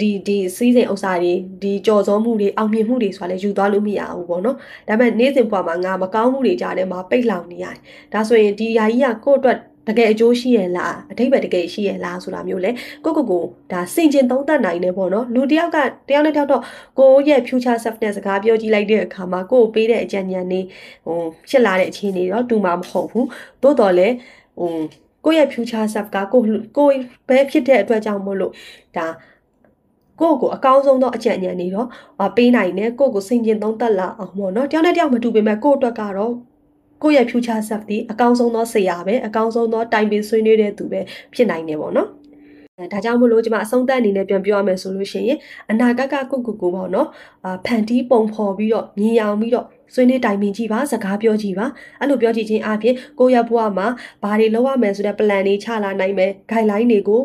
Speaker 1: ဒီဒီစီးစိမ်ဥစ္စာတွေဒီကြော်စောမှုတွေအောင်မြင်မှုတွေဆိုတာလည်းယူသွားလို့မရဘူးပေါ့နော်ဒါပေမဲ့နေ့စဉ်ဘဝမှာငါမကောင်းမှုတွေကြားထဲမှာပိတ်လောင်နေရတယ်ဒါဆိုရင်ဒီຢာကြီးကကိုယ့်အတွက်တကယ်အကျိုးရှိရလားအထိပ္ပယ်တကယ်ရှိရလားဆိုတာမျိုးလေကိုကိုကိုဒါစင်ကျင်သုံးသပ်နိုင်တယ်ပေါ့နော်လူတယောက်ကတယောက်နဲ့တယောက်တော့ကိုရဲ့ future self နဲ့စကားပြောကြည့်လိုက်တဲ့အခါမှာကိုကိုပေးတဲ့အကြံဉာဏ်တွေဟိုဖြစ်လာတဲ့အခြေအနေတော့တူမှာမဟုတ်ဘူးသို့တော်လည်းဟိုကိုရဲ့ future self ကကိုကိုပဲဖြစ်တဲ့အတွက်ကြောင့်မို့လို့ဒါ ကိုယ့်ကိုအကောင်းဆုံးသောအကြံဉာဏ်တွေတော့ပေးနိုင်တယ်ကိုယ့်ကိုစိတ်ကျင်သုံးသက်လာအောင်ပေါ့နော်တယောက်နဲ့တယောက်မတူပေမဲ့ကိုယ့်အတွက်ကတော့ကိုယ့်ရဲ့ future self ဒီအကောင်းဆုံးသောဆရာပဲအကောင်းဆုံးသောတိုင်ပင်ဆွေးနွေးတဲ့သူပဲဖြစ်နိုင်တယ်ပေါ့နော်ဒါကြောင့်မလို့ကျွန်မအဆုံးသတ်အနေနဲ့ပြန်ပြောရမယ်ဆိုလို့ရှိရင်အနာဂတ်ကကိုကိုကိုပေါ့နော်အာဖန်တီးပုံဖော်ပြီးတော့မြင်အောင်ပြီးတော့ဆွေးနွေးတိုင်ပင်ကြည့်ပါစကားပြောကြည့်ပါအဲ့လိုပြောကြည့်ခြင်းအပြင်ကိုရဘွားမှာဘာတွေလုပ်ရမယ်ဆိုတဲ့ plan တွေချလာနိုင်မယ် guideline တွေကို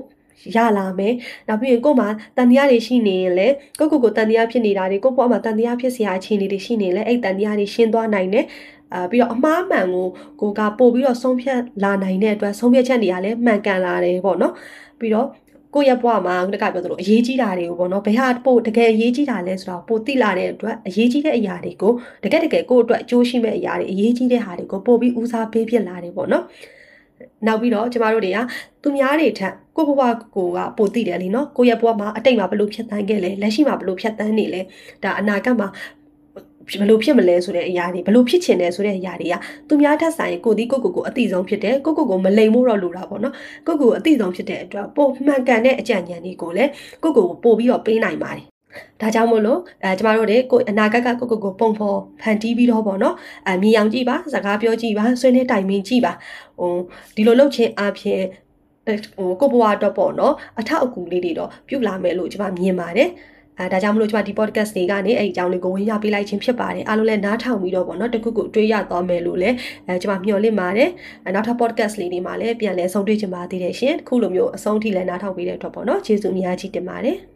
Speaker 1: ရလာမယ်။နောက်ပြီးရင်ကို့မှာတန်တရားတွေရှိနေရင်လည်းကိုကိုကိုတန်တရားဖြစ်နေတာတွေကို့ဘဝမှာတန်တရားဖြစ်စရာအခြေအနေတွေရှိနေလဲအဲ့တန်တရားတွေရှင်းသွားနိုင်တယ်။အာပြီးတော့အမှားမှန်ကိုကိုကပို့ပြီးတော့ဆုံးဖြတ်လာနိုင်တဲ့အတွက်ဆုံးဖြတ်ချက်တွေကလည်းမှန်ကန်လာတယ်ပေါ့နော်။ပြီးတော့ကိုယ့်ရဲ့ဘဝမှာတကပြောသလိုအရေးကြီးတာတွေကိုပေါ့နော်ဘယ်ဟာပို့တကယ်အရေးကြီးတာလဲဆိုတော့ပို့သိလာတဲ့အတွက်အရေးကြီးတဲ့အရာတွေကိုတကယ်တကယ်ကိုယ့်အတွက်အကျိုးရှိမဲ့အရာတွေအရေးကြီးတဲ့ဟာတွေကိုပို့ပြီးဦးစားပေးဖြစ်လာတယ်ပေါ့နော်။ နောက်ပြီးတော့ကျမတို့တွေကသူများတွေထက်ကိုဘဝကိုကပိုသိတယ်လीเนาะကိုရဲ့ဘဝမှာအတိတ်မှာဘလို့ဖြတ်တန်းခဲ့လဲလက်ရှိမှာဘလို့ဖြတ်တန်းနေလဲဒါအနာဂတ်မှာဘလို့ဖြစ်မလဲဆိုတဲ့အရာတွေဘလို့ဖြစ်ချင်တယ်ဆိုတဲ့အရာတွေကသူများထက်ဆိုင်ကိုဒီကိုကိုကိုအတိဆုံးဖြစ်တယ်ကိုကိုကိုမလိမ်မို့တော့လိုတာပေါ့နော်ကိုကိုအတိဆုံးဖြစ်တဲ့အတွက်ပိုမှန်ကန်တဲ့အကြံဉာဏ်တွေကိုလည်းကိုကိုကိုပို့ပြီးတော့ပေးနိုင်ပါတယ် ဒါကြောင့်မို့လို့အဲကျမတို့တွေကိုအနာဂတ်ကကိုကိုကိုပုံဖော်ဖန်တီးပြီးတော့ပေါ့နော်အမြင်အောင်ကြည့်ပါစကားပြောကြည့်ပါဆွေးနွေးတိုင်ပင်ကြည့်ပါဟိုဒီလိုလုပ်ခြင်းအပြင်ဟိုကိုဘွားတော့ပေါ့နော်အထောက်အကူလေးတွေတော့ပြုလာမယ်လို့ကျမမြင်ပါတယ်အဲဒါကြောင့်မလို့ကျမဒီ podcast တွေကနေအဲ့ဒီအကြောင်းလေးကိုဝင်ရပေးလိုက်ခြင်းဖြစ်ပါတယ်အားလုံးလည်းနားထောင်ပြီးတော့ပေါ့နော်တခုခုတွေးရသွားမယ်လို့လည်းအဲကျမမျှော်လင့်ပါတယ်နောက်ထပ် podcast လေးတွေမှာလည်းပြန်လဲဆုံတွေ့ချင်ပါသေးတယ်ရှင်ခုလိုမျိုးအဆုံးထိလည်းနားထောင်ပေးတဲ့အတွက်ပေါ့နော်ကျေးဇူးအများကြီးတင်ပါတယ်